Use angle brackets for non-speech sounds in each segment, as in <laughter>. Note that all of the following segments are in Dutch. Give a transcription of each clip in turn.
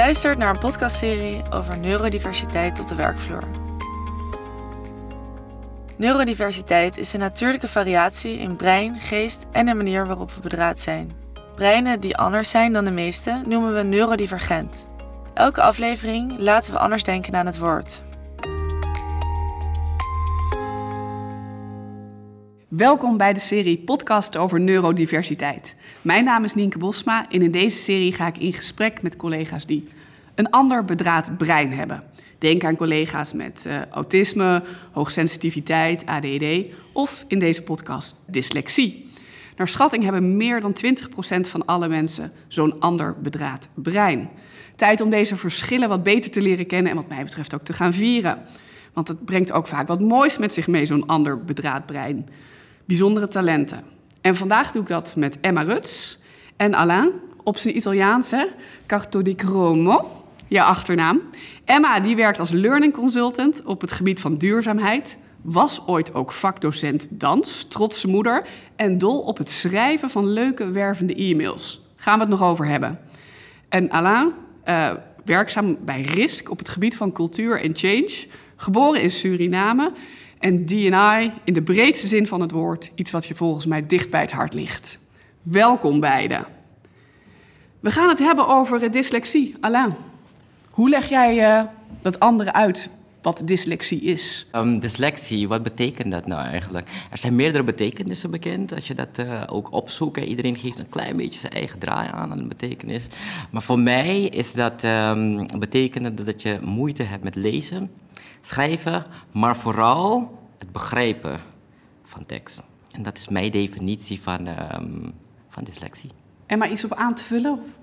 luistert naar een podcastserie over neurodiversiteit op de werkvloer. Neurodiversiteit is een natuurlijke variatie in brein, geest en de manier waarop we bedraad zijn. Breinen die anders zijn dan de meeste noemen we neurodivergent. Elke aflevering laten we anders denken aan het woord. Welkom bij de serie podcast over neurodiversiteit. Mijn naam is Nienke Bosma en in deze serie ga ik in gesprek met collega's die een ander bedraad brein hebben. Denk aan collega's met uh, autisme, hoogsensitiviteit, ADD of in deze podcast dyslexie. Naar schatting hebben meer dan 20% van alle mensen zo'n ander bedraad brein. Tijd om deze verschillen wat beter te leren kennen en wat mij betreft ook te gaan vieren. Want het brengt ook vaak wat moois met zich mee, zo'n ander bedraad brein bijzondere talenten. En vandaag doe ik dat met Emma Ruts en Alain op zijn Italiaanse Carto di Cromo, je achternaam. Emma die werkt als learning consultant op het gebied van duurzaamheid, was ooit ook vakdocent dans, trotse moeder en dol op het schrijven van leuke wervende e-mails. Gaan we het nog over hebben. En Alain, uh, werkzaam bij RISC op het gebied van cultuur en change, geboren in Suriname en DI in de breedste zin van het woord, iets wat je volgens mij dicht bij het hart ligt. Welkom beiden. We gaan het hebben over dyslexie. Alain, hoe leg jij uh, dat andere uit wat dyslexie is? Um, dyslexie, wat betekent dat nou eigenlijk? Er zijn meerdere betekenissen bekend als je dat uh, ook opzoekt. Iedereen geeft een klein beetje zijn eigen draai aan aan de betekenis. Maar voor mij is dat um, betekenen dat je moeite hebt met lezen schrijven, maar vooral het begrijpen van tekst. En dat is mijn definitie van, um, van dyslexie. En maar iets op aan te vullen? Of?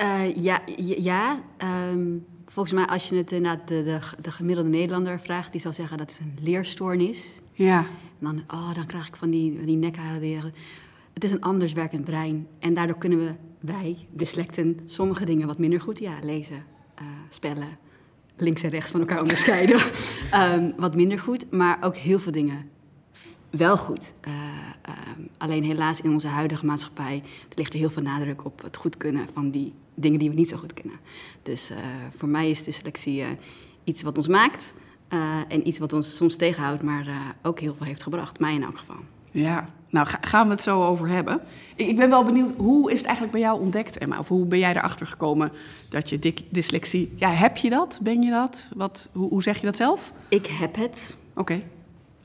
Uh, ja, ja um, volgens mij als je het inderdaad de, de, de, gemiddelde Nederlander vraagt, die zal zeggen dat is een leerstoornis. Ja. En dan, oh, dan krijg ik van die, die nekharen. Het is een anders werkend brein. En daardoor kunnen we, wij, dyslecten, sommige dingen wat minder goed ja, lezen, uh, spellen, links en rechts van elkaar onderscheiden. um, <laughs> wat minder goed, maar ook heel veel dingen wel goed. Uh, um, alleen helaas in onze huidige maatschappij ligt er heel veel nadruk op het goed kunnen van die dingen die we niet zo goed kunnen. Dus uh, voor mij is dyslexie uh, iets wat ons maakt en iets wat ons soms tegenhoudt, maar ook heel veel heeft gebracht. Mij in elk geval. Ja, nou gaan we het zo over hebben. Ik ben wel benieuwd, hoe is het eigenlijk bij jou ontdekt, Emma? Of hoe ben jij erachter gekomen dat je dyslexie... Ja, heb je dat? Ben je dat? Wat, hoe, hoe zeg je dat zelf? Ik heb het. Oké. Okay.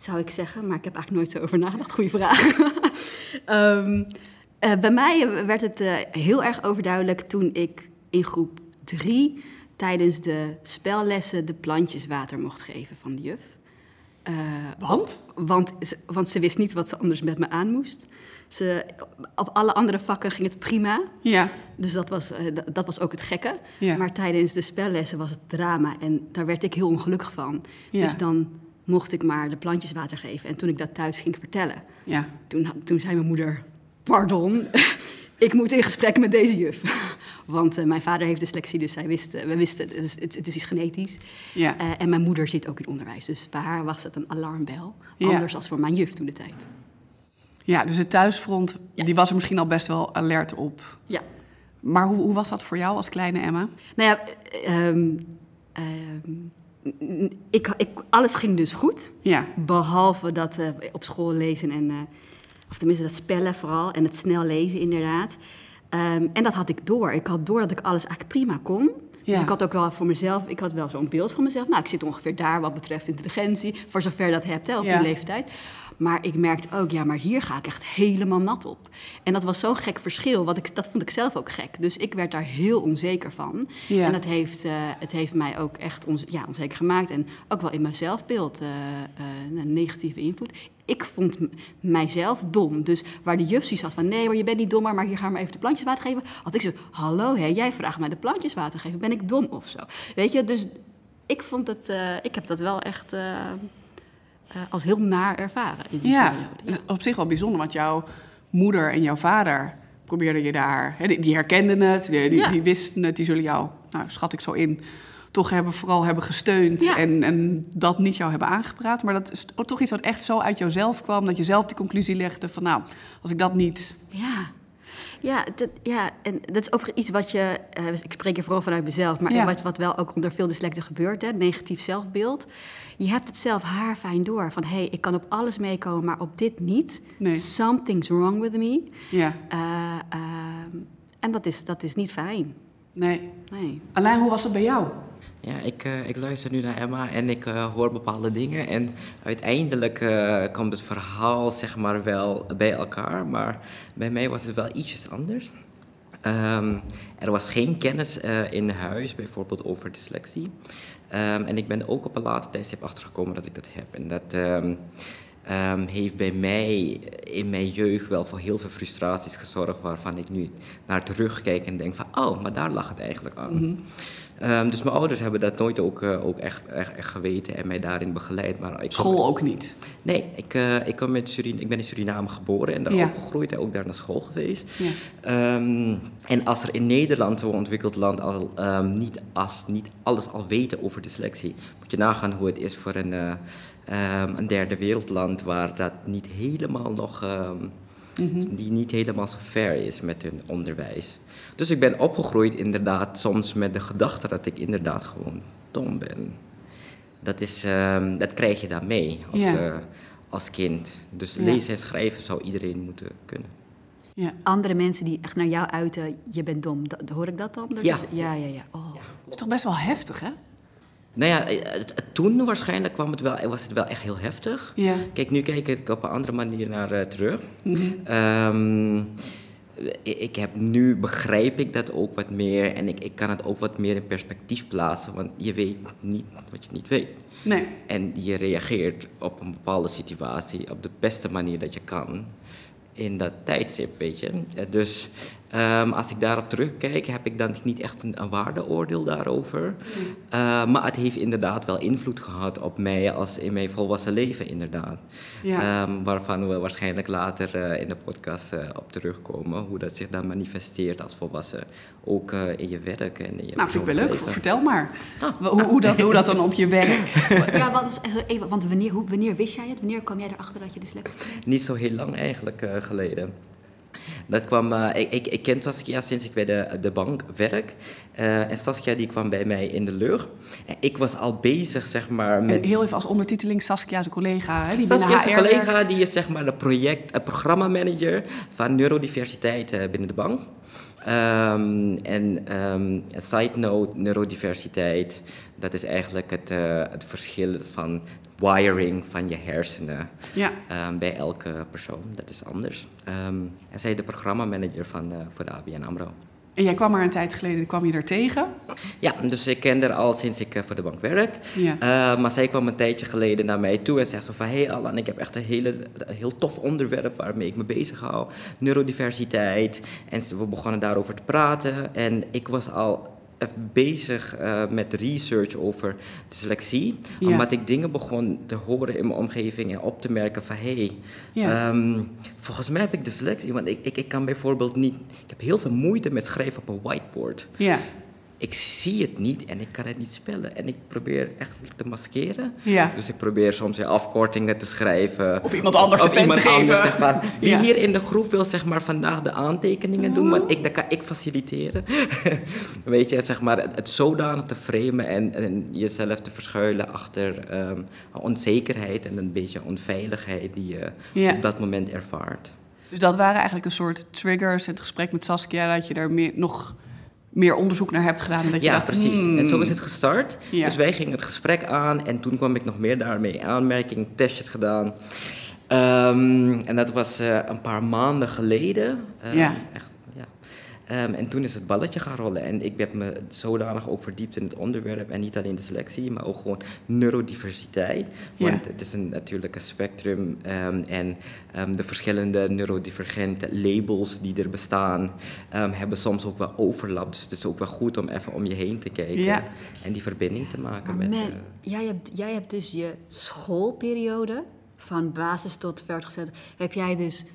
Zou ik zeggen, maar ik heb eigenlijk nooit zo over nagedacht. Goeie vraag. um, <laughs> uh, bij mij werd het uh, heel erg overduidelijk toen ik in groep drie... tijdens de spellessen de plantjes water mocht geven van de juf. Uh, want? want? Want ze wist niet wat ze anders met me aan moest. Ze, op alle andere vakken ging het prima. Ja. Dus dat was, dat was ook het gekke. Ja. Maar tijdens de spellessen was het drama. En daar werd ik heel ongelukkig van. Ja. Dus dan mocht ik maar de plantjes water geven. En toen ik dat thuis ging vertellen... Ja. Toen, toen zei mijn moeder... Pardon, <laughs> ik moet in gesprek met deze juf. <laughs> Want uh, mijn vader heeft dyslexie, dus zij wist, uh, we wisten, het is, het, het is iets genetisch. Ja. Uh, en mijn moeder zit ook in onderwijs, dus bij haar was het een alarmbel. Anders ja. als voor mijn juf toen de tijd. Ja, dus het thuisfront, ja. die was er misschien al best wel alert op. Ja. Maar hoe, hoe was dat voor jou als kleine Emma? Nou ja, um, um, ik, ik, alles ging dus goed. Ja. Behalve dat op school lezen en of tenminste dat spellen vooral en het snel lezen inderdaad. Um, en dat had ik door. Ik had door dat ik alles eigenlijk prima kon. Ja. Dus ik had ook wel voor mezelf, ik had wel zo'n beeld van mezelf. Nou, ik zit ongeveer daar wat betreft intelligentie, voor zover dat hebt hè, op ja. die leeftijd. Maar ik merkte ook, ja, maar hier ga ik echt helemaal nat op. En dat was zo'n gek verschil, wat ik, dat vond ik zelf ook gek. Dus ik werd daar heel onzeker van. Ja. En dat heeft, uh, het heeft mij ook echt on, ja, onzeker gemaakt. En ook wel in mijn zelfbeeld uh, uh, een negatieve invloed. Ik vond mijzelf dom. Dus waar de juf had van... nee, maar je bent niet dommer, maar hier gaan we even de plantjes water geven... had ik zo, hallo, hè, jij vraagt mij de plantjes water geven. Ben ik dom of zo? Weet je, dus ik vond het... Ik heb dat wel echt uh, uh, als heel naar ervaren in die ja, periode. Ja, op zich wel bijzonder, want jouw moeder en jouw vader... probeerden je daar... Hè, die, die, herkenden het, die, die, Ja. die wisten het, die zullen jou... nou, schat ik zo in toch hebben, vooral hebben gesteund Ja. en, en dat niet jou hebben aangepraat. Maar dat is toch iets wat echt zo uit jouzelf kwam, dat je zelf die conclusie legde van nou, als ik dat niet... Ja. Ja, dat, ja, en dat is overigens iets wat je... eh, ik spreek hier vooral vanuit mezelf... maar Ja. wat, wat wel ook onder veel dyslecten gebeurt, hè, negatief zelfbeeld. Je hebt het zelf haarfijn door. Van, hé, hey, ik kan op alles meekomen, maar op dit niet. Nee. Something's wrong with me. Ja, Eh, ehm, en dat is, dat is niet fijn. nee. Nee. Alain, hoe was het bij jou? Ja, ik, eh, ik luister nu naar Emma en ik eh, hoor bepaalde dingen. En uiteindelijk eh, komt het verhaal zeg maar wel bij elkaar. Maar bij mij was het wel ietsjes anders. Ehm, er was geen kennis eh, in huis, bijvoorbeeld over dyslexie. Ehm, en ik ben ook op een later tijdstip achtergekomen dat ik dat heb. En dat ehm, heeft bij mij in mijn jeugd wel voor heel veel frustraties gezorgd... waarvan ik nu naar terugkijk en denk van... oh, maar daar lag het eigenlijk aan. Ehm, dus mijn ouders hebben dat nooit ook, eh, ook echt, echt, echt geweten en mij daarin begeleid. Maar ik kom- School ook niet. Nee, ik, eh, ik, kom met Surin ik ben in Suriname geboren en daar Ja. opgegroeid en ook daar naar school geweest. Ja. Ehm, en als er in Nederland, zo'n ontwikkeld land, al, ehm, niet, als, niet alles al weten over dyslexie, moet je nagaan hoe het is voor een, ehm, een derde wereldland waar dat niet helemaal nog, ehm, die niet helemaal zo ver is met hun onderwijs. Dus ik ben opgegroeid inderdaad soms met de gedachte dat ik inderdaad gewoon dom ben. Dat, is, ehm, dat krijg je dan mee als, Ja. eh, als kind. Dus Ja. lezen en schrijven zou iedereen moeten kunnen. Ja. Andere mensen die echt naar jou uiten, je bent dom. Dat, hoor ik dat dan? Ja. Dus- ja, ja, ja. Oh. Dat is toch best wel heftig, hè? Nou ja, eh, toen waarschijnlijk kwam het wel, was het wel echt heel heftig. Ja. Kijk, nu kijk ik op een andere manier naar eh, terug. Ik, ik heb nu begrijp ik dat ook wat meer en ik, ik kan het ook wat meer in perspectief plaatsen, want je weet niet wat je niet weet. Nee. En je reageert op een bepaalde situatie op de beste manier dat je kan in dat tijdstip, weet je. Eh, Dus ehm, als ik daarop terugkijk, heb ik dan niet echt een, een waardeoordeel daarover. Eh, maar het heeft inderdaad wel invloed gehad op mij als in mijn volwassen leven, inderdaad. Ja. Ehm, waarvan we waarschijnlijk later eh, in de podcast eh, op terugkomen. Hoe dat zich dan manifesteert als volwassen. Ook eh, in je werk en in je Nou, vind ik wel leuk. leven. Vertel maar. Hoe, hoe, dat, hoe dat dan op je werk... <laughs> Ja, want, even, want wanneer, hoe, wanneer wist jij het? Wanneer kwam jij erachter dat je dyslectisch was? Niet zo heel lang eigenlijk geleden. Dat kwam, eh, ik, ik, ik ken Saskia sinds ik bij de, de bank werk. Eh, en Saskia die kwam bij mij in de lucht. En ik was al bezig, zeg maar, met... En heel even als ondertiteling, Saskia is een collega hè, die Saskia is een collega, werkt. die is zeg maar de project, eh, programmamanager van neurodiversiteit binnen de bank. Ehm, en een side note, neurodiversiteit, dat is eigenlijk het, het verschil van wiring van je hersenen Ja. ehm, bij elke persoon. Dat is anders. Ehm, en zij is de programmamanager van, eh, voor de ABN AMRO. En jij kwam maar een tijd geleden, kwam je er tegen. Ja, dus ik ken haar al sinds ik eh, voor de bank werk. Ja. Eh, maar zij kwam een tijdje geleden naar mij toe en zegt zo van... Hé hey Alan, ik heb echt een, hele, een heel tof onderwerp waarmee ik me bezig hou. Neurodiversiteit. En we begonnen daarover te praten. En ik was al bezig eh, met research over dyslexie. Ja. Omdat ik dingen begon te horen in mijn omgeving en op te merken van... Hé, hey, Ja. ehm, volgens mij heb ik dyslexie. Want ik, ik, ik kan bijvoorbeeld niet... Ik heb heel veel moeite met schrijven op een whiteboard Ja. Ik zie het niet en ik kan het niet spellen. En ik probeer echt te maskeren. Ja. Dus ik probeer soms weer afkortingen te schrijven. Of iemand anders de of iemand te geven. anders, zeg maar. Wie Ja. hier in de groep wil zeg maar, vandaag de aantekeningen doen, maar ik, dat kan ik faciliteren. <laughs> Weet je, zeg maar, het, het zodanig te framen en, en jezelf te verschuilen achter ehm, onzekerheid en een beetje onveiligheid die je Ja. op dat moment ervaart. Dus dat waren eigenlijk een soort triggers. Het gesprek met Saskia, dat je er meer, nog meer onderzoek naar hebt gedaan. Dat je Ja, dacht, precies. hmm, En zo is het gestart. Ja. Dus wij gingen het gesprek aan en toen kwam ik nog meer daarmee in aanmerking, testjes gedaan. Ehm, en dat was eh, een paar maanden geleden. Ehm, Ja. Echt, Ehm, en toen is het balletje gaan rollen. En ik heb me zodanig ook verdiept in het onderwerp. En niet alleen de selectie, maar ook gewoon neurodiversiteit. Ja. Want het is een, natuurlijk een spectrum. ehm, en ehm, de verschillende neurodivergente labels die er bestaan, hebben soms ook wel overlap. Dus het is ook wel goed om even om je heen te kijken. Ja. En die verbinding te maken met... eh, jij, hebt, jij hebt dus je schoolperiode, van basis tot voortgezet, heb jij dus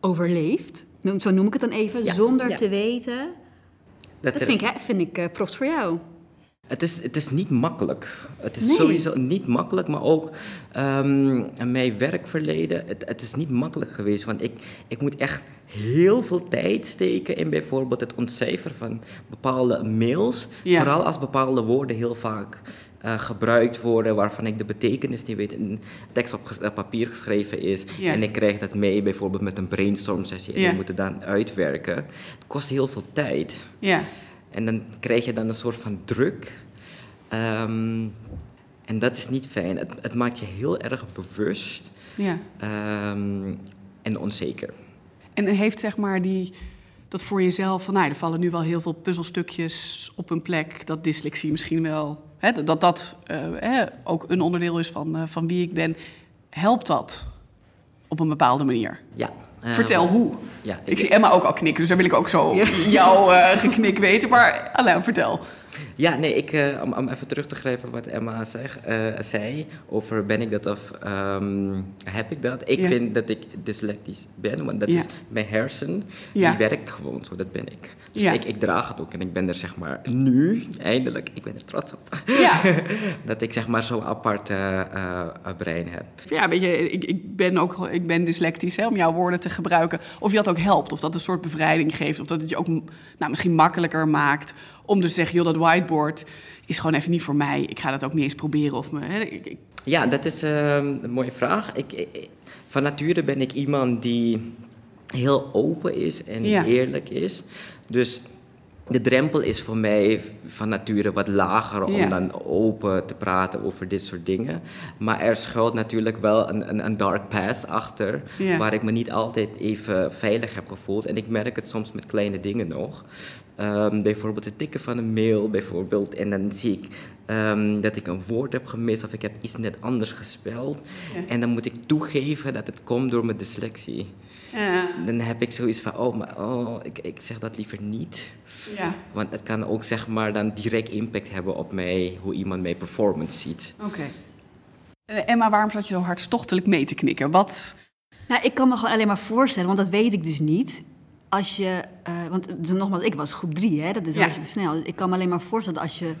overleefd. Noem- Zo noem ik het dan even, Ja, zonder ja. te weten. Dat vind ik, hè, vind ik eh, props voor jou. Het is, het is niet makkelijk. Het is Nee. sowieso niet makkelijk, maar ook ehm, mijn werkverleden. Het, het is niet makkelijk geweest, want ik, ik moet echt heel veel tijd steken in bijvoorbeeld het ontcijferen van bepaalde mails. Ja. Vooral als bepaalde woorden heel vaak eh, gebruikt worden waarvan ik de betekenis niet weet. Een tekst op papier geschreven is Ja. en ik krijg dat mee bijvoorbeeld met een brainstorm sessie en Ja. we moeten dan uitwerken. Het kost heel veel tijd. Ja. En dan krijg je dan een soort van druk. Ehm, en dat is niet fijn. Het, het maakt je heel erg bewust ja. ehm, en onzeker. En heeft zeg maar die, dat voor jezelf van, nou, er vallen nu wel heel veel puzzelstukjes op een plek, dat dyslexie misschien wel, hè, dat dat, eh, ook een onderdeel is van, eh, van wie ik ben. Helpt dat op een bepaalde manier? Ja. eh, Vertel hoe. Ja, Ik zie Emma ook al knikken, dus daar wil ik ook zo jouw eh, geknik weten. Maar Alain, vertel. Ja, nee, ik, eh, om, om even terug te grijpen wat Emma zeg, eh, zei over ben ik dat of ehm, heb ik dat. Ik Ja. vind dat ik dyslectisch ben, want dat Ja. is mijn hersen, Ja. die werkt gewoon zo, dat ben ik. Dus ik, ik draag het ook en ik ben er zeg maar nu, eindelijk, ik ben er trots op, Ja, <laughs> dat ik zeg maar zo'n apart eh, brein heb. ja weet je, ik, ik ben ook ik ben dyslectisch, hè, om jouw woorden te gebruiken. Of je dat ook helpt, of dat een soort bevrijding geeft. Of dat het je ook nou, misschien makkelijker maakt om dus te zeggen... joh, dat whiteboard is gewoon even niet voor mij. Ik ga dat ook niet eens proberen. Of me, hè, ik, ik- Ja, dat is ehm, een mooie vraag. Ik, van nature ben ik iemand die heel open is en Ja. eerlijk is. Dus de drempel is voor mij van nature wat lager om dan open te praten over dit soort dingen. Maar er schuilt natuurlijk wel een, een, een dark past achter, Ja. waar ik me niet altijd even veilig heb gevoeld. En ik merk het soms met kleine dingen nog. Ehm, bijvoorbeeld het tikken van een mail, bijvoorbeeld. En dan zie ik ehm, dat ik een woord heb gemist of ik heb iets net anders gespeld. Ja. En dan moet ik toegeven dat het komt door mijn dyslexie. ja, Dan heb ik zoiets van, oh, maar oh, ik, ik zeg dat liever niet. ja, Want het kan ook zeg maar dan direct impact hebben op mij, hoe iemand mijn performance ziet. oké. Eh, Emma, waarom zat je zo hartstochtelijk mee te knikken? Wat... Nou, ik kan me gewoon alleen maar voorstellen, want dat weet ik dus niet. Als je, want dus nogmaals, ik was groep drie, hè, dat is hartstikke snel. Dus ik kan me alleen maar voorstellen als je.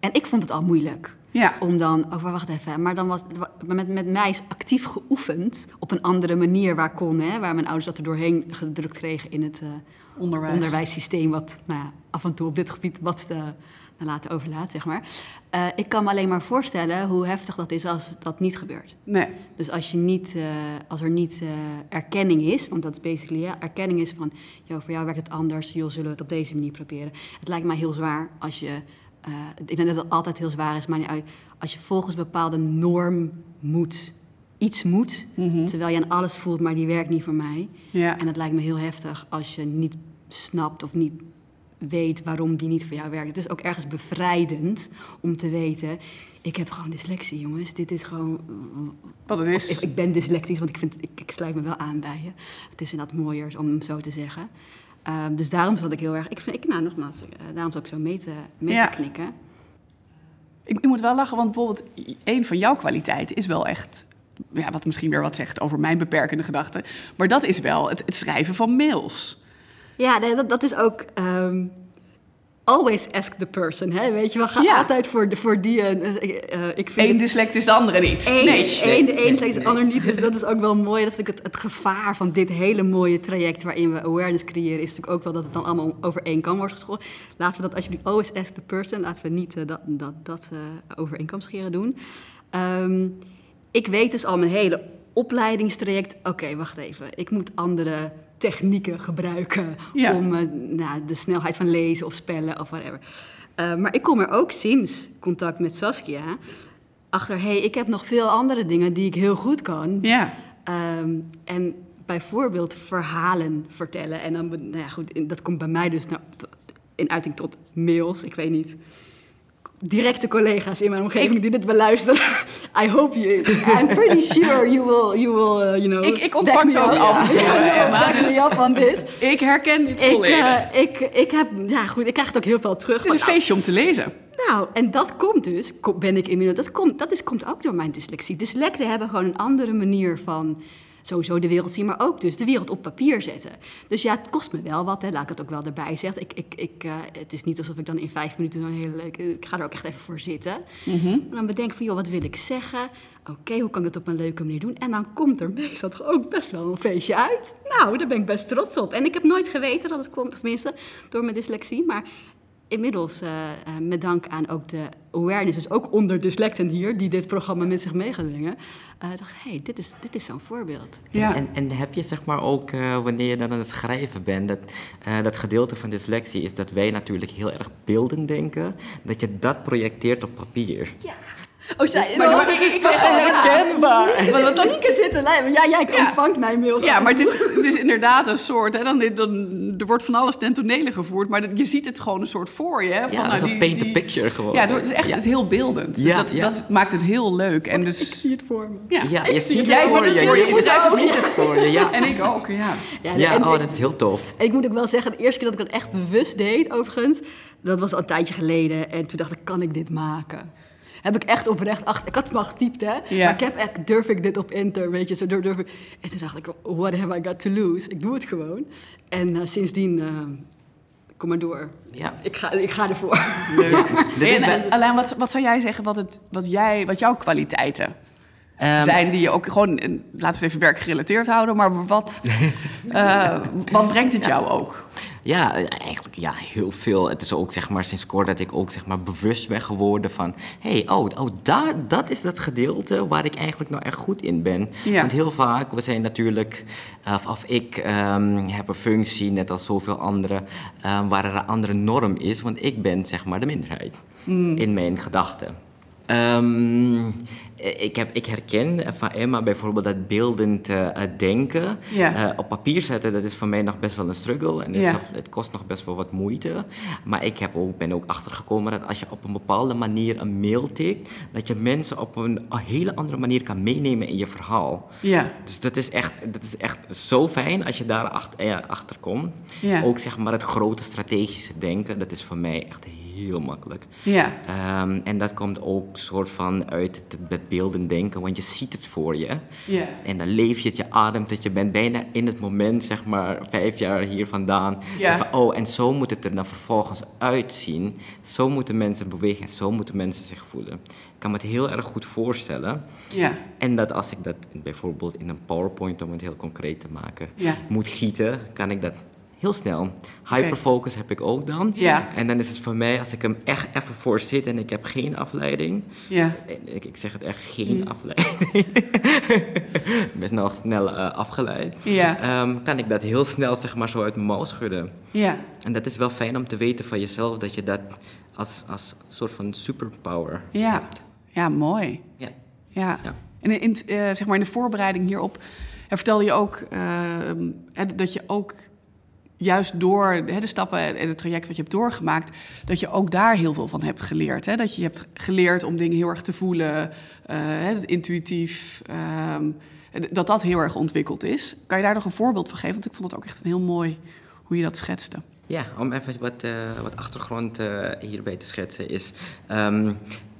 En ik vond het al moeilijk Ja, om dan. Oh, wacht even. Maar dan was met, met mij is actief geoefend op een andere manier waar kon, hè, waar mijn ouders dat er doorheen gedrukt kregen in het eh, onderwijs. onderwijssysteem, wat nou, ja, af en toe op dit gebied wat uh, laten overlaat, zeg maar. Uh, ik kan me alleen maar voorstellen hoe heftig dat is als dat niet gebeurt. Nee. Dus als, je niet, uh, als er niet uh, erkenning is, want dat is basically ja, erkenning is van, joh, voor jou werkt het anders, joh, zullen we het op deze manier proberen. Het lijkt mij heel zwaar als je, ik denk dat het altijd heel zwaar is, maar niet uit, als je volgens bepaalde norm moet, iets moet, mm-hmm. terwijl je aan alles voelt, maar die werkt niet voor mij. Ja. En het lijkt me heel heftig als je niet snapt of niet weet waarom die niet voor jou werkt. Het is ook ergens bevrijdend om te weten... ik heb gewoon dyslexie, jongens. Dit is gewoon... Wat het is. Of, ik ben dyslectisch, want ik, vind, ik, ik sluit me wel aan bij je. Het is inderdaad mooier om zo te zeggen. Uh, dus daarom zat ik heel erg... Ik, vind, ik nou, nogmaals, uh, daarom zat ik zo mee te, mee ja. te knikken. Ik, ik moet wel lachen, want bijvoorbeeld... een van jouw kwaliteiten is wel echt... Ja, wat misschien weer wat zegt over mijn beperkende gedachten. Maar dat is wel het, het schrijven van mails. Ja, nee, dat, dat is ook. Um, always ask the person. Hè? Weet je wel, ga ja. altijd voor, de, voor die. Uh, uh, ik vind Eén dyslect is de andere niet. Eén, nee. Eén, de een zegt de ander niet. Dus dat <laughs> is ook wel mooi. Dat is natuurlijk het, het, gevaar van dit hele mooie traject waarin we awareness creëren. Is natuurlijk ook wel dat het dan allemaal over één kam wordt gescholden. Laten we dat alsjeblieft always ask the person. Laten we niet uh, dat, dat, dat over één kam scheren doen. Um, ik weet dus al mijn hele opleidingstraject. Oké, okay, wacht even. Ik moet andere technieken gebruiken ja. om uh, nou, de snelheid van lezen of spellen of whatever. Uh, maar ik kom er ook sinds contact met Saskia achter, hey, ik heb nog veel andere dingen die ik heel goed kan. Ja. Um, en bijvoorbeeld verhalen vertellen. En dan, nou ja, goed, dat komt bij mij dus nou, in uiting tot mails. Ik weet niet directe collega's in mijn omgeving die dit beluisteren. <laughs> I hope you. I'm pretty sure you will, you will, uh, you know. Ik, ik ontvang zo af <laughs> back me up on this. Ik herken dit ik, volledig. Uh, ik, ik heb, ja goed, ik krijg het ook heel veel terug. Het is een feestje om te lezen. Nou, en dat komt dus, ben ik inmiddels, dat, komt, dat is, komt ook door mijn dyslexie. Dyslecten hebben gewoon een andere manier van sowieso de wereld zien, maar ook dus de wereld op papier zetten. Dus ja, het kost me wel wat, hè. laat ik het ook wel erbij zeggen. Ik, ik, ik, uh, het is niet alsof ik dan in vijf minuten zo'n hele leuke... Ik ga er ook echt even voor zitten. En dan bedenk ik van, joh, wat wil ik zeggen? Oké, hoe kan ik dat op een leuke manier doen? En dan komt er meestal toch ook best wel een feestje uit. Nou, daar ben ik best trots op. En ik heb nooit geweten dat het komt, of tenminste door mijn dyslexie. Maar inmiddels, uh, uh, met dank aan ook de awareness, dus ook onder dyslecten hier, die dit programma met zich mee gaan brengen, uh, dacht hé, hey, dit is, dit is zo'n voorbeeld. Ja. En, en heb je zeg maar ook, wanneer je dan aan het schrijven bent, dat, dat gedeelte van dyslexie is dat wij natuurlijk heel erg beelden denken, dat je dat projecteert op papier. Ja. Oh, zij, maar, maar, ik, ik zeg herkenbaar. Dan ik zitten lijmen. Ja, jij ontvangt mijn mails. Ja, maar het is, het is inderdaad een soort. Hè, dan, dan, er wordt van alles ten tonele gevoerd, maar je ziet het gewoon een soort voor je. Hè, van, ja, nou, dat is een paint the picture gewoon. Ja, het is echt ja. het is heel beeldend. Dus Ja, dat, ja. dat maakt het heel leuk. En dus, Ik zie het voor me. ja. Ja, je ziet Jij het voor ziet je. het voor je, ziet het voor je, ja. En ik ook, ja. Ja, en, oh, dat is heel tof. en ik moet ook wel zeggen, de eerste keer dat ik dat echt bewust deed, overigens, dat was al een tijdje geleden. En toen dacht ik, kan ik dit maken? Heb ik echt oprecht achter. Ik had het wel getypt, hè? Ja. Maar ik heb echt, durf ik dit op enter, weet je? Zo durf, durf ik. En toen dacht ik, what have I got to lose? Ik doe het gewoon. En eh, sindsdien, eh, kom maar door. Ja. Ik ga, ik ga ervoor. Leuk. <laughs> En, Alain, wat, wat zou jij zeggen wat, het, wat, jij, wat jouw kwaliteiten Ehm, zijn die je ook gewoon, eh, laten we het even werkgerelateerd houden, maar wat, <laughs> eh, wat brengt het jou ook? Ja, eigenlijk ja, heel veel. Het is ook zeg maar sinds kort dat ik ook zeg maar bewust ben geworden van... hé, hey, oh, oh daar, dat is dat gedeelte waar ik eigenlijk nou echt goed in ben. Ja. Want heel vaak, we zijn natuurlijk... Of, of ik ehm, heb een functie, net als zoveel anderen... ehm, waar er een andere norm is. Want ik ben zeg maar de minderheid in mijn gedachten. Ehm, ik, heb, ik herken van Emma bijvoorbeeld dat beeldend eh, denken. Ja. Eh, op papier zetten, dat is voor mij nog best wel een struggle. En Ja. het kost nog best wel wat moeite. Maar ik heb ook, ben ook achtergekomen dat als je op een bepaalde manier een mail tikt... dat je mensen op een, een hele andere manier kan meenemen in je verhaal. Ja, Dus dat is echt, dat is echt zo fijn als je daar achter, eh, achter komt. Ja. Ook zeg maar het grote strategische denken, dat is voor mij echt heel makkelijk. ja, Ehm, en dat komt ook soort van uit het, het beelden denken, want je ziet het voor je. ja. En dan leef je het, je ademt het, je bent bijna in het moment, zeg maar, vijf jaar hier vandaan. Ja. Van, oh, en zo moet het er dan vervolgens uitzien. Zo moeten mensen bewegen en zo moeten mensen zich voelen. Ik kan me het heel erg goed voorstellen. ja. En dat als ik dat bijvoorbeeld in een PowerPoint, om het heel concreet te maken, Ja. moet gieten, kan ik dat heel snel. Hyperfocus heb ik ook dan. Ja. En dan is het voor mij, als ik hem echt even voor zit en ik heb geen afleiding. Ja. Ik, ik zeg het echt, geen Mm. afleiding. <laughs> ik ben snel, eh, afgeleid. Ja. Ehm, kan ik dat heel snel zeg maar zo uit mijn mouw schudden. Ja, En dat is wel fijn om te weten van jezelf, dat je dat als, als soort van superpower ja. hebt. Ja, mooi. Ja. Ja. Ja. En in, eh, zeg maar in de voorbereiding hierop eh, vertelde je ook eh, hè, dat je ook juist door hè, de stappen en het traject wat je hebt doorgemaakt, dat je ook daar heel veel van hebt geleerd. Hè? Dat je hebt geleerd om dingen heel erg te voelen, het intuïtief, ehm, dat dat heel erg ontwikkeld is. Kan je daar nog een voorbeeld van geven? Want ik vond het ook echt heel mooi hoe je dat schetste. Ja, om even wat, eh, wat achtergrond eh, hierbij te schetsen is. ehm,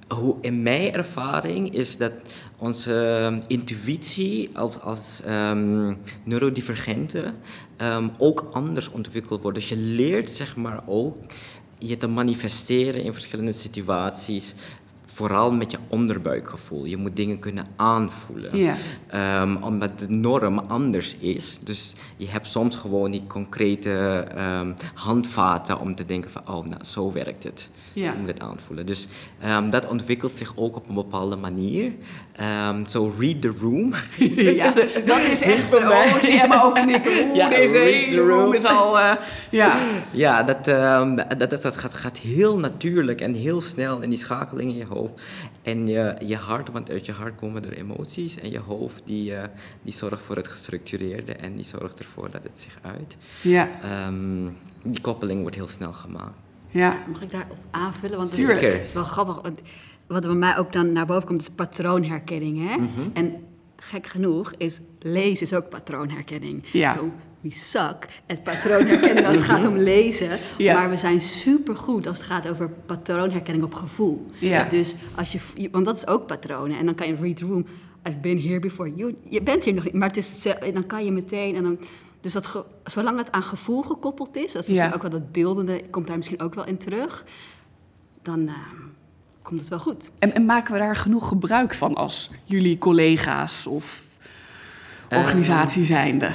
hoe in mijn ervaring is dat onze ehm, intuïtie als, als ehm, neurodivergenten ehm, ook anders ontwikkeld wordt. Dus je leert zeg maar ook je te manifesteren in verschillende situaties. Vooral met je onderbuikgevoel. Je moet dingen kunnen aanvoelen. Ja. Ehm, omdat de norm anders is. Dus je hebt soms gewoon die concrete ehm, handvaten om te denken van, oh, nou, zo werkt het. Je moet het aanvoelen. Dus ehm, dat ontwikkelt zich ook op een bepaalde manier. Zo read the room. <laughs> ja, dat is <laughs> echt. voor mij. Oh, zie ook knikken. <laughs> Oeh, Ja, deze read the hele room room. is al. eh, ja. ja, dat, dat, dat, dat gaat, gaat heel natuurlijk en heel snel in die schakeling in je hoofd. En je, je hart, want uit je hart komen er emoties. En je hoofd die, eh, die zorgt voor het gestructureerde en die zorgt ervoor dat het zich uit. Ja, Ehm, die koppeling wordt heel snel gemaakt. ja. Mag ik daarop aanvullen? Want het is, het is wel grappig. Wat bij mij ook dan naar boven komt, is patroonherkenning. Hè? Mhm. En gek genoeg is lezen is ook patroonherkenning. Ja. Zo, we suck at patroonherkenning als het gaat om lezen. Ja. Maar we zijn supergoed als het gaat over patroonherkenning op gevoel. Ja. Dus als je, want dat is ook patronen. En dan kan je read the room. I've been here before you. Je bent hier nog niet, maar het is, dan kan je meteen... En dan, dus dat ge, zolang het aan gevoel gekoppeld is... dat is misschien Ja. ook wel dat beeldende... komt daar misschien ook wel in terug... dan eh, komt het wel goed. En, en maken we daar genoeg gebruik van als jullie collega's of organisatie zijnde?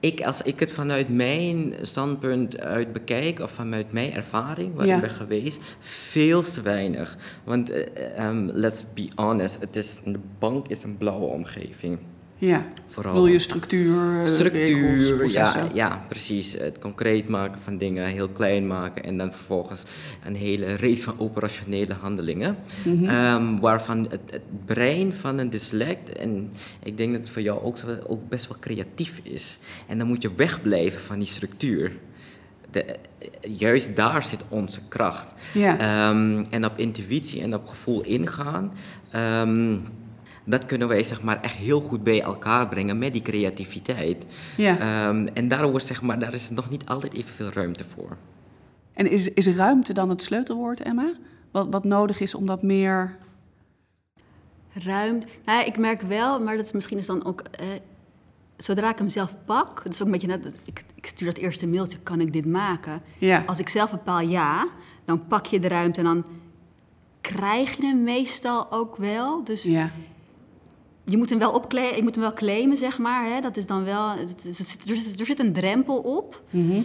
Ik, als ik het vanuit mijn standpunt uit bekijk, of vanuit mijn ervaring, waar Ja. ik ben geweest, veel te weinig. Want, eh, ehm, let's be honest, het is, de bank is een blauwe omgeving. Ja. Vooral. Wil je structuur, eh, regels, Structuur, ja, ja, precies. Het concreet maken van dingen, heel klein maken en dan vervolgens een hele race van operationele handelingen. Mhm. Ehm, waarvan het, het brein van een dyslect, en ik denk dat het voor jou ook, ook best wel creatief is. En dan moet je wegblijven van die structuur. De, eh, juist daar zit onze kracht. Ja. Ehm, en op intuïtie en op gevoel ingaan. ehm, dat kunnen wij zeg maar echt heel goed bij elkaar brengen met die creativiteit. Ja. Ehm, en daar, wordt, zeg maar, daar is nog niet altijd evenveel ruimte voor. En is, is ruimte dan het sleutelwoord, Emma? Wat, wat nodig is om dat meer... Ruimte. Nou, ja, ik merk wel, maar dat is misschien is dan ook. eh, zodra ik hem zelf pak, het is ook een beetje net. Ik, ik stuur dat eerste mailtje, kan ik dit maken? Ja. Als ik zelf bepaal ja, dan pak je de ruimte en dan krijg je hem meestal ook wel. Dus Ja. Je moet hem wel opcla- je moet hem wel claimen, zeg maar. Hè? Dat is dan wel. is- Er zit, er zit, een drempel op. Mhm.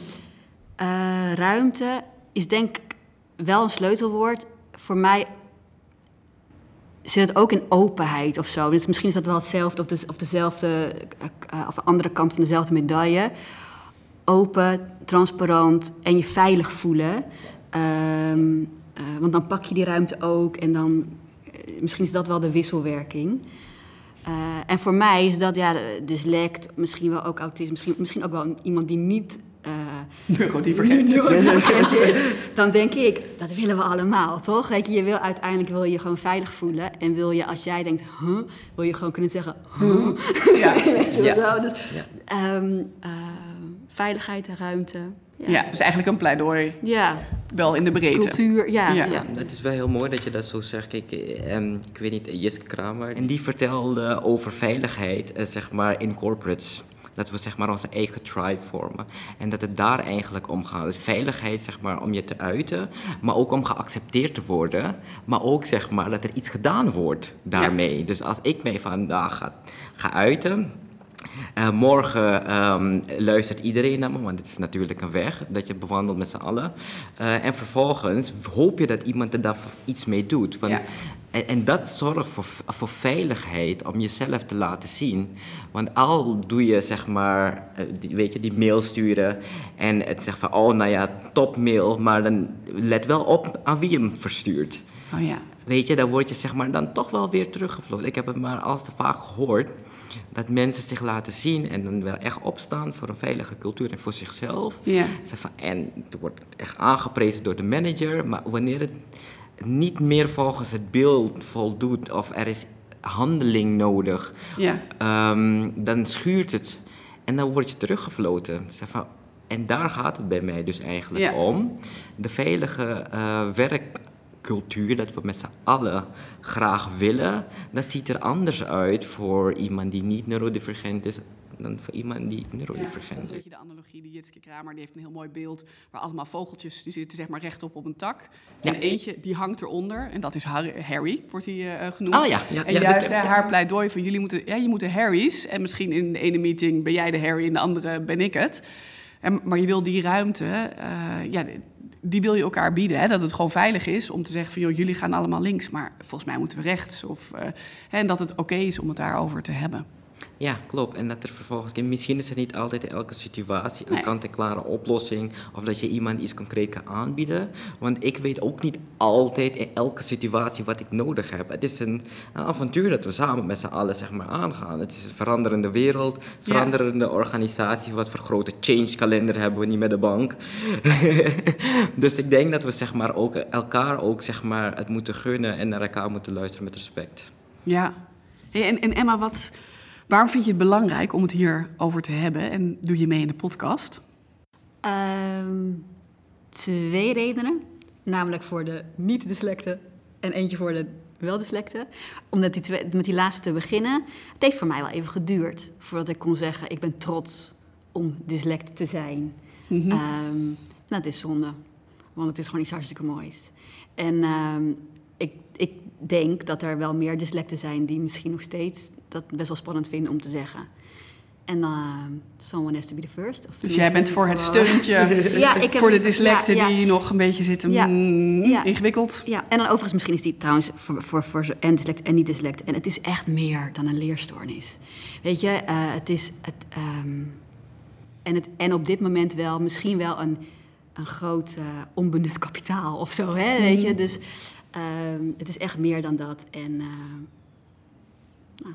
Eh, ruimte is denk ik wel een sleutelwoord. Voor mij zit het ook in openheid of zo. Dus misschien is dat wel hetzelfde of, de, of dezelfde, eh, of de andere kant van dezelfde medaille. Open, transparant en je veilig voelen. Ehm, eh, want dan pak je die ruimte ook en dan, misschien is dat wel de wisselwerking. Eh, en voor mij is dat ja, dyslect, misschien wel ook autist, misschien, misschien ook wel iemand die niet eh, Neurodivergent is. <laughs> neurodivergent <laughs> is. Dan denk ik, dat willen we allemaal, toch? Weet je, je wil uiteindelijk wil je gewoon veilig voelen. En wil je, als jij denkt, huh, wil je gewoon kunnen zeggen, huh. Ja. <laughs> Weet je Ja. wel? Dus, Ja. veiligheid en ruimte. Ja. Ja, dus eigenlijk een pleidooi, Ja, wel in de breedte. cultuur, ja. Ja. het is wel heel mooi dat je dat zo zegt. Kijk, eh, ehm, ik weet niet, Jiske Kramer. En die vertelde over veiligheid, eh, zeg maar, in corporates. Dat we zeg maar onze eigen tribe vormen. En dat het daar eigenlijk om gaat. Dus veiligheid, zeg maar, om je te uiten. Maar ook om geaccepteerd te worden. Maar ook, zeg maar, dat er iets gedaan wordt daarmee. Dus als ik mij vandaag ga, ga uiten... Eh, morgen ehm, luistert iedereen naar me, want het is natuurlijk een weg dat je bewandelt met z'n allen. Eh, en vervolgens hoop je dat iemand er daar iets mee doet. Want, Ja. en, en dat zorgt voor, voor veiligheid om jezelf te laten zien. Want al doe je zeg maar, eh, die, weet je, die mail sturen en het zegt van, oh nou ja, top mail, maar dan let wel op aan wie je hem verstuurt. Oh ja. Weet je, dan word je zeg maar dan toch wel weer teruggevlogen. Ik heb het maar al te vaak gehoord dat mensen zich laten zien en dan wel echt opstaan voor een veilige cultuur en voor zichzelf. Ja. En het wordt echt aangeprezen door de manager, maar wanneer het niet meer volgens het beeld voldoet of er is handeling nodig, Ja. ehm, dan schuurt het en dan word je teruggefloten. En daar gaat het bij mij dus eigenlijk Ja. om. De veilige eh, werkcultuur, dat we met z'n allen graag willen, dat ziet er anders uit voor iemand die niet neurodivergent is dan voor iemand die Ja, neurodivergent dat is een beetje de analogie. Die Jitske Kramer die heeft een heel mooi beeld... waar allemaal vogeltjes, die zitten zeg maar rechtop op een tak. En Ja. eentje, die hangt eronder. En dat is Harry, wordt hij eh, genoemd. Oh ja, ja, en ja, juist dat- hè, haar pleidooi van jullie moeten... Ja, je moet de Harry's. En misschien in de ene meeting ben jij de Harry... in de andere ben ik het. En, maar je wil die ruimte... eh, ja, die wil je elkaar bieden. Hè? Dat het gewoon veilig is om te zeggen van... Joh, jullie gaan allemaal links, maar volgens mij moeten we rechts. Of, eh, en dat het oké is om het daarover te hebben. Ja, klopt. En dat er vervolgens, misschien is er niet altijd in elke situatie een Nee. kant-en-klare oplossing. Of dat je iemand iets concreet kan aanbieden. Want ik weet ook niet altijd in elke situatie wat ik nodig heb. Het is een, een avontuur dat we samen met z'n allen zeg maar, aangaan. Het is een veranderende wereld, veranderende organisatie. Wat voor grote change kalender hebben we niet met de bank. <laughs> dus ik denk dat we zeg maar, ook elkaar ook, zeg maar, het moeten gunnen en naar elkaar moeten luisteren met respect. Ja. Hey, en, en Emma, wat, waarom vind je het belangrijk om het hierover te hebben? En doe je mee in de podcast? Ehm, twee redenen. Namelijk voor de niet-dyslecten en eentje voor de wel dyslecten. Om met die, twee- met die laatste te beginnen. Het heeft voor mij wel even geduurd voordat ik kon zeggen: ik ben trots om dyslect te zijn. Mhm. Ehm, nou, het is zonde, want het is gewoon iets hartstikke moois. En ehm, ik, ik denk dat er wel meer dyslecten zijn die misschien nog steeds dat best wel spannend vinden om te zeggen. En dan, ehm, someone has to be the first. Of Dus jij bent voor het steuntje <laughs> Ja, ik heb- voor de dyslecten ja, ja. die nog een beetje zitten Ja, mm, ja. ingewikkeld. Ja, en dan overigens misschien is die trouwens voor, voor, voor zo- en dyslect en niet dyslect. En het is echt meer dan een leerstoornis. Weet je, eh, het is... Het, ehm, en, het, en op dit moment wel misschien wel een, een groot eh, onbenut kapitaal of zo, hè, weet je. Dus ehm, het is echt meer dan dat. En, nou,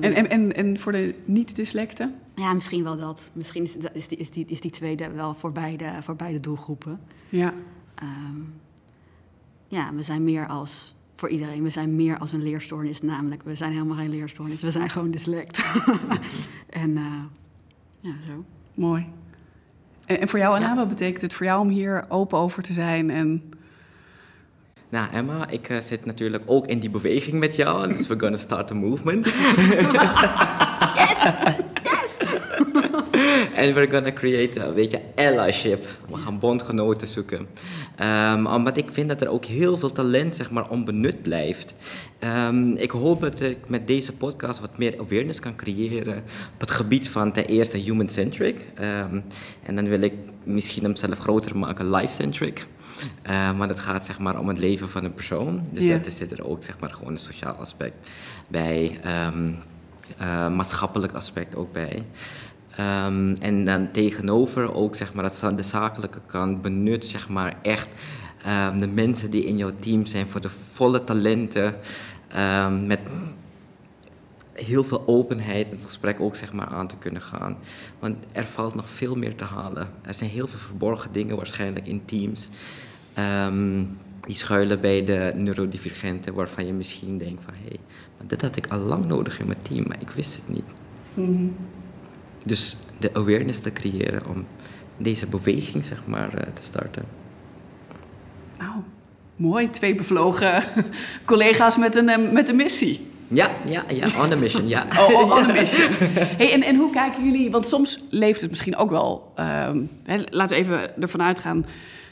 En, en, en, en voor de niet-dyslecten? ja, misschien wel dat. Misschien is, is, die, is, die, is die tweede wel voor beide, voor beide doelgroepen. Ja. Ehm, ja, we zijn meer als, voor iedereen, we zijn meer als een leerstoornis. Namelijk, we zijn helemaal geen leerstoornis, we zijn gewoon dyslect. <laughs> en eh, ja, zo. Mooi. En, en voor jou, Anna, wat betekent het voor jou om hier open over te zijn? En Nou, Emma, ik eh, zit natuurlijk ook in die beweging met jou, dus we're gonna start a movement. <laughs> En we're gonna create een beetje allyship. We gaan bondgenoten zoeken. Ehm, omdat ik vind dat er ook heel veel talent zeg maar, onbenut blijft. Ehm, ik hoop dat ik met deze podcast wat meer awareness kan creëren op het gebied van ten eerste human-centric. Ehm, en dan wil ik misschien hem zelf groter maken, life-centric. Maar het gaat zeg maar, om het leven van een persoon. Dus Ja. dat zit er ook zeg maar, gewoon een sociaal aspect bij. eh, maatschappelijk aspect ook bij. Ehm, en dan tegenover ook zeg maar, dat de zakelijke kant benut zeg maar, echt ehm, de mensen die in jouw team zijn voor de volle talenten. ehm, met heel veel openheid het gesprek ook zeg maar, aan te kunnen gaan. Want er valt nog veel meer te halen. Er zijn heel veel verborgen dingen waarschijnlijk in teams. die schuilen bij de neurodivergenten, waarvan je misschien denkt van... hé, hey, dit had ik al lang nodig in mijn team, maar ik wist het niet. Dus de awareness te creëren om deze beweging zeg maar, eh, te starten. nou, mooi. Twee bevlogen <laughs> collega's met een, eh, met een missie. Ja, ja, ja, on a mission, ja. <laughs> Oh, oh, on a mission. <laughs> Hey, en, en hoe kijken jullie... Want soms leeft het misschien ook wel... ehm, hè, laten we even ervan uitgaan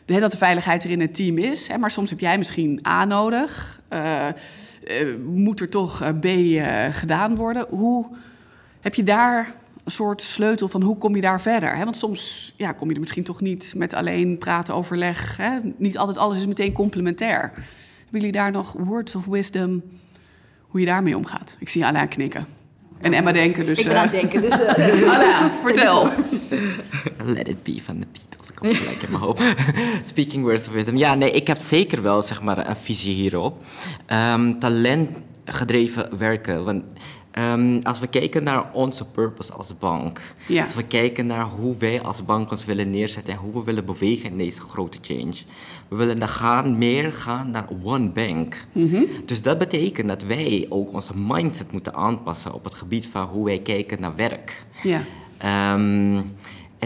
hè, dat de veiligheid er in het team is. Hè, maar soms heb jij misschien A nodig. eh, moet er toch B gedaan worden? Hoe heb je daar een soort sleutel van hoe kom je daar verder? Hè? Want soms ja, kom je er misschien toch niet met alleen praten, overleg. Hè? Niet altijd alles is meteen complementair. Hebben jullie daar nog words of wisdom hoe je daarmee omgaat? Ik zie Alain knikken. En Emma denken, dus... ik ben aan eh, het denken, dus... <laughs> Alain, <laughs> vertel. Let it be van de Beatles. Ik kom gelijk in mijn hoofd. <laughs> Speaking words of wisdom. Ja, nee, ik heb zeker wel zeg maar, een visie hierop. Ehm, talentgedreven werken. Want ehm, als we kijken naar onze purpose als bank. Ja. Als we kijken naar hoe wij als bank ons willen neerzetten en hoe we willen bewegen in deze grote change. We willen dan gaan, meer gaan naar one bank. Dus dat betekent dat wij ook onze mindset moeten aanpassen op het gebied van hoe wij kijken naar werk. Ja. Ehm,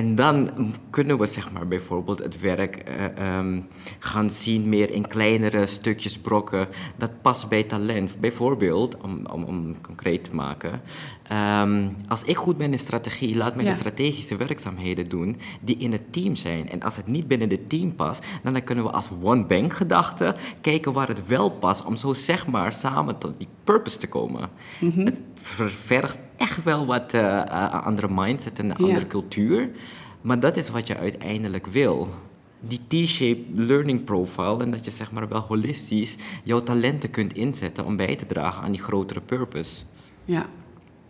en dan kunnen we zeg maar, bijvoorbeeld het werk eh, ehm, gaan zien meer in kleinere stukjes brokken. Dat past bij talent. Bijvoorbeeld, om, om, om concreet te maken. ehm, als ik goed ben in strategie, laat me Ja. de strategische werkzaamheden doen die in het team zijn. En als het niet binnen het team past, dan, dan kunnen we als one bank gedachte kijken waar het wel past. Om zo zeg maar samen tot die purpose te komen. Het vergt echt wel wat eh, eh, andere mindset en een Ja. andere cultuur. Maar dat is wat je uiteindelijk wil. Die T-shaped learning profile en dat je zeg maar wel holistisch jouw talenten kunt inzetten om bij te dragen aan die grotere purpose. Ja.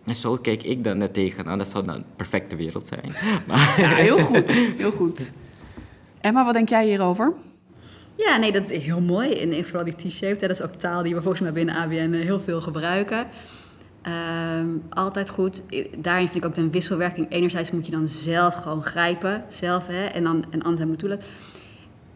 En zo kijk ik dan er tegenaan. Dat zou dan een perfecte wereld zijn. Maar <laughs> ja, heel goed. Heel goed. Emma, wat denk jij hierover? Ja, nee, dat is heel mooi. En vooral die T-shaped, dat is ook taal die we volgens mij binnen ABN heel veel gebruiken. Ehm, altijd goed. Daarin vind ik ook de wisselwerking. Enerzijds moet je dan zelf gewoon grijpen, zelf, hè, en dan en anderen moeten toelaten.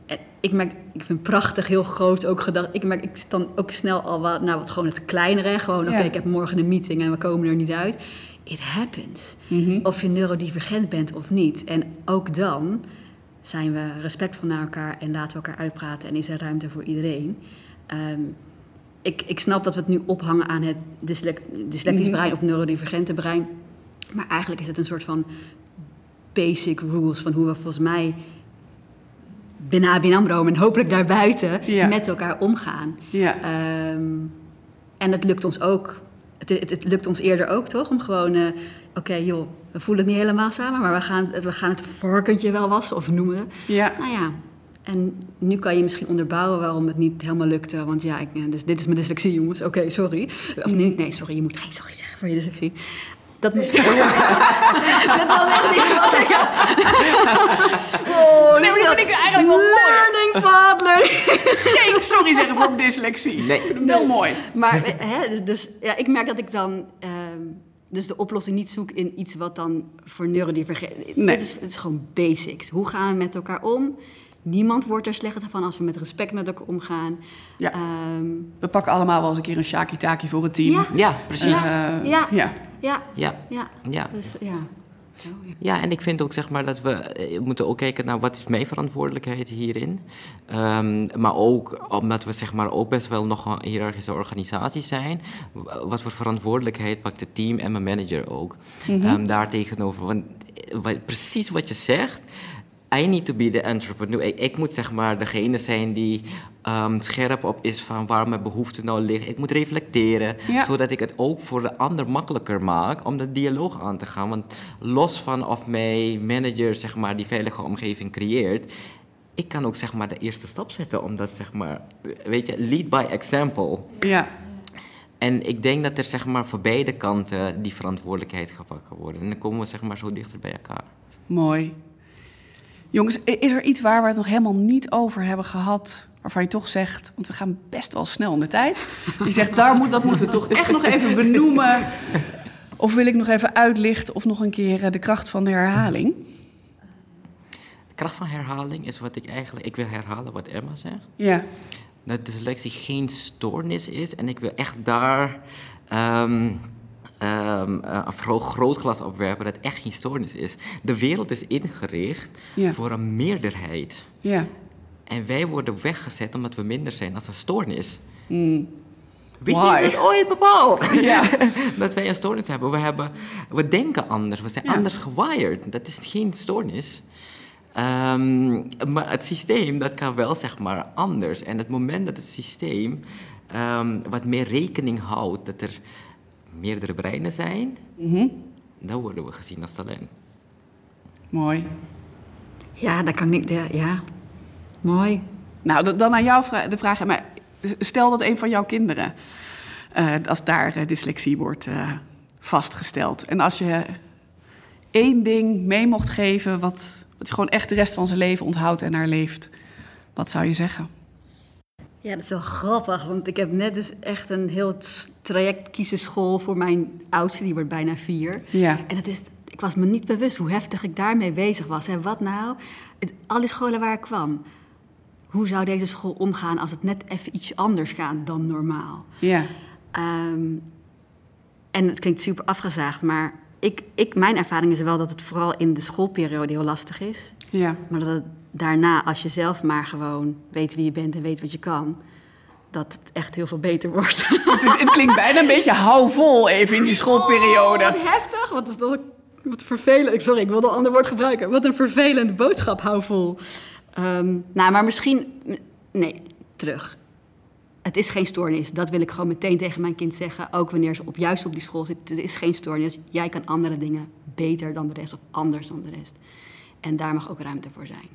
En ik merk, ik vind prachtig, heel groot ook gedacht. Ik merk, ik dan ook snel al wat, naar wat gewoon het kleinere. Gewoon, oké, Ja. ik heb morgen een meeting en we komen er niet uit. It happens. Of je neurodivergent bent of niet. En ook dan zijn we respectvol naar elkaar en laten we elkaar uitpraten en is er ruimte voor iedereen. Ehm, ik, ik snap dat we het nu ophangen aan het dyslect, dyslectisch brein of neurodivergente brein. Maar eigenlijk is het een soort van basic rules van hoe we volgens mij binnen ABN AMRO en hopelijk daarbuiten Ja. met elkaar omgaan. Ja. Ehm, en het lukt ons ook. Het, het, het lukt ons eerder ook, toch? Om gewoon, eh, oké joh, we voelen het niet helemaal samen, maar we gaan het, we gaan het varkentje wel wassen of noemen. Ja. Nou ja, en nu kan je misschien onderbouwen waarom het niet helemaal lukte. Want ja, ik, eh, dus, dit is mijn dyslexie, jongens. Oké, sorry. Of nee, nee, sorry, je moet geen sorry zeggen voor je dyslexie. Dat moet... <laughs> <laughs> dat was echt niet wat ik... <laughs> Oh, Nee, maar dat vind ik eigenlijk wel mooi. Learning path, learning... Geen sorry zeggen voor dyslexie. Nee. Wel mooi. Maar eh, hè, dus, dus, ja, ik merk dat ik dan ehm, dus de oplossing niet zoek in iets wat dan voor neurodivergent... Nee. Het, is, het is gewoon basics. Hoe gaan we met elkaar om? Niemand wordt er slechter van als we met respect met elkaar omgaan. Ja. Ehm, We pakken allemaal wel eens een keer een shaki-taki voor het team. Ja. Ja, precies. Ja. Eh, Ja. ja. ja, Ja, ja. ja. Dus ja. Oh, ja. Ja, en ik vind ook zeg maar dat we eh, moeten ook kijken naar wat is mijn verantwoordelijkheid hierin. Ehm, maar ook omdat we zeg maar ook best wel nog een hiërarchische organisatie zijn. Wat voor verantwoordelijkheid pakt het team en mijn manager ook Ehm, daar tegenover. Want eh, wat- precies wat je zegt. I need to be the entrepreneur. Ik, ik moet zeg maar degene zijn die ehm, scherp op is van waar mijn behoeften nou liggen. Ik moet reflecteren, Ja. zodat ik het ook voor de ander makkelijker maak om de dialoog aan te gaan. Want los van of mijn manager zeg maar die veilige omgeving creëert, ik kan ook zeg maar de eerste stap zetten om dat zeg maar, weet je, lead by example. ja. En ik denk dat er zeg maar voor beide kanten die verantwoordelijkheid gepakt kan worden. En dan komen we zeg maar zo dichter bij elkaar. Mooi. Jongens, is er iets waar we het nog helemaal niet over hebben gehad... waarvan je toch zegt, want we gaan best wel snel in de tijd... je zegt, daar moet, dat moeten we toch echt nog even benoemen... of wil ik nog even uitlichten of nog een keer eh, de kracht van de herhaling? De kracht van herhaling is wat ik eigenlijk... Ik wil herhalen wat Emma zegt. Ja, dat dyslexie geen stoornis is. En ik wil echt daar ehm, eh, een groot glas op werpen dat echt geen stoornis is. De wereld is ingericht Ja. voor een meerderheid. ja. En wij worden weggezet omdat we minder zijn als een stoornis. Mm. Wie Why? heeft dat ooit bepaald? <laughs> <laughs> Dat wij een stoornis hebben. We, hebben. we denken anders, we zijn anders gewired. Dat is geen stoornis. Ehm, maar het systeem, dat kan wel zeg maar anders. En het moment dat het systeem ehm, wat meer rekening houdt dat er meerdere breinen zijn, Mhm. dan worden we gezien als talent. Mooi. ja, dat kan ik... Ja, ja. mooi. Nou, dan aan jou de vraag. Maar stel dat een van jouw kinderen, eh, als daar eh, dyslexie wordt eh, vastgesteld. En als je één ding mee mocht geven wat, wat hij gewoon echt de rest van zijn leven onthoudt en naar leeft, wat zou je zeggen? Ja, dat is wel grappig, want ik heb net dus echt een heel traject kiezen school voor mijn oudste, die wordt bijna vier. Ja. En het is, ik was me niet bewust hoe heftig ik daarmee bezig was. En wat nou? Het, alle scholen waar ik kwam, hoe zou deze school omgaan als het net even iets anders gaat dan normaal? Ja. Ehm, en het klinkt super afgezaagd, maar ik, ik, mijn ervaring is wel dat het vooral in de schoolperiode heel lastig is. Ja. Maar dat het daarna, als je zelf maar gewoon weet wie je bent en weet wat je kan, dat het echt heel veel beter wordt. <laughs> Dus het, het klinkt bijna een beetje hou vol even in die schoolperiode. Oh, wat heftig. Wat is dat? Wat vervelend. Sorry, ik wilde een ander woord gebruiken. Wat een vervelende boodschap, hou vol. Ehm, nou, maar misschien... Nee, terug. Het is geen stoornis. Dat wil ik gewoon meteen tegen mijn kind zeggen. Ook wanneer ze op, juist op die school zit. Het is geen stoornis. Jij kan andere dingen beter dan de rest of anders dan de rest. En daar mag ook ruimte voor zijn.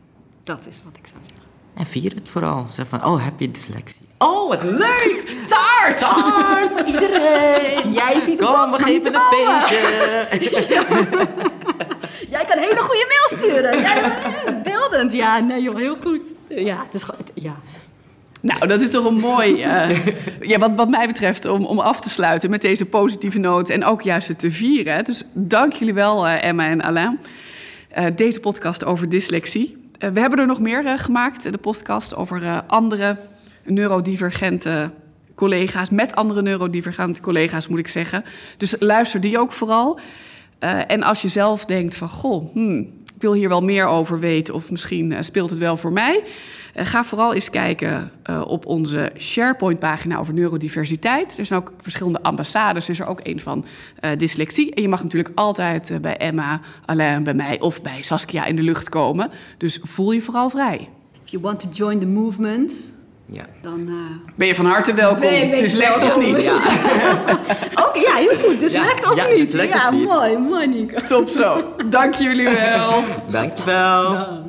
Dat is wat ik zou zeggen. En vier het vooral. Zeg van, oh, heb je dyslexie? Oh, wat leuk! <laughs> Taart! Taart voor iedereen! <laughs> Jij ziet Kom, we geven een feestje! <laughs> Jij kan hele goede mail sturen. Jij, beeldend. Ja, nee joh, heel goed. Ja, het is gewoon... Ja. Nou, dat is toch een mooi, eh, ja, wat, wat mij betreft, om, om af te sluiten met deze positieve noot en ook juist het te vieren. Dus dank jullie wel, eh, Emma en Alain. Eh, deze podcast over dyslexie. Eh, we hebben er nog meer eh, gemaakt, eh, de podcast over andere neurodivergente collega's, met andere neurodivergente collega's moet ik zeggen. Dus luister die ook vooral. En als je zelf denkt van, goh, hmm, ik wil hier wel meer over weten of misschien speelt het wel voor mij. Uh, ga vooral eens kijken uh, op onze SharePoint-pagina over neurodiversiteit. Er zijn ook verschillende ambassades. Er is er ook een van uh, dyslexie. En je mag natuurlijk altijd bij Emma, Alain, bij mij of bij Saskia in de lucht komen. Dus voel je vooral vrij. If you want to join the movement, ja. dan... Uh, ben je van harte welkom. Dyslect of niet? Ja. <laughs> Oké, okay, ja, heel goed. Dyslect ja, of ja, niet? Ja, of niet. mooi, mooi Nico. Top zo. Dank jullie wel. <laughs> Dank je wel.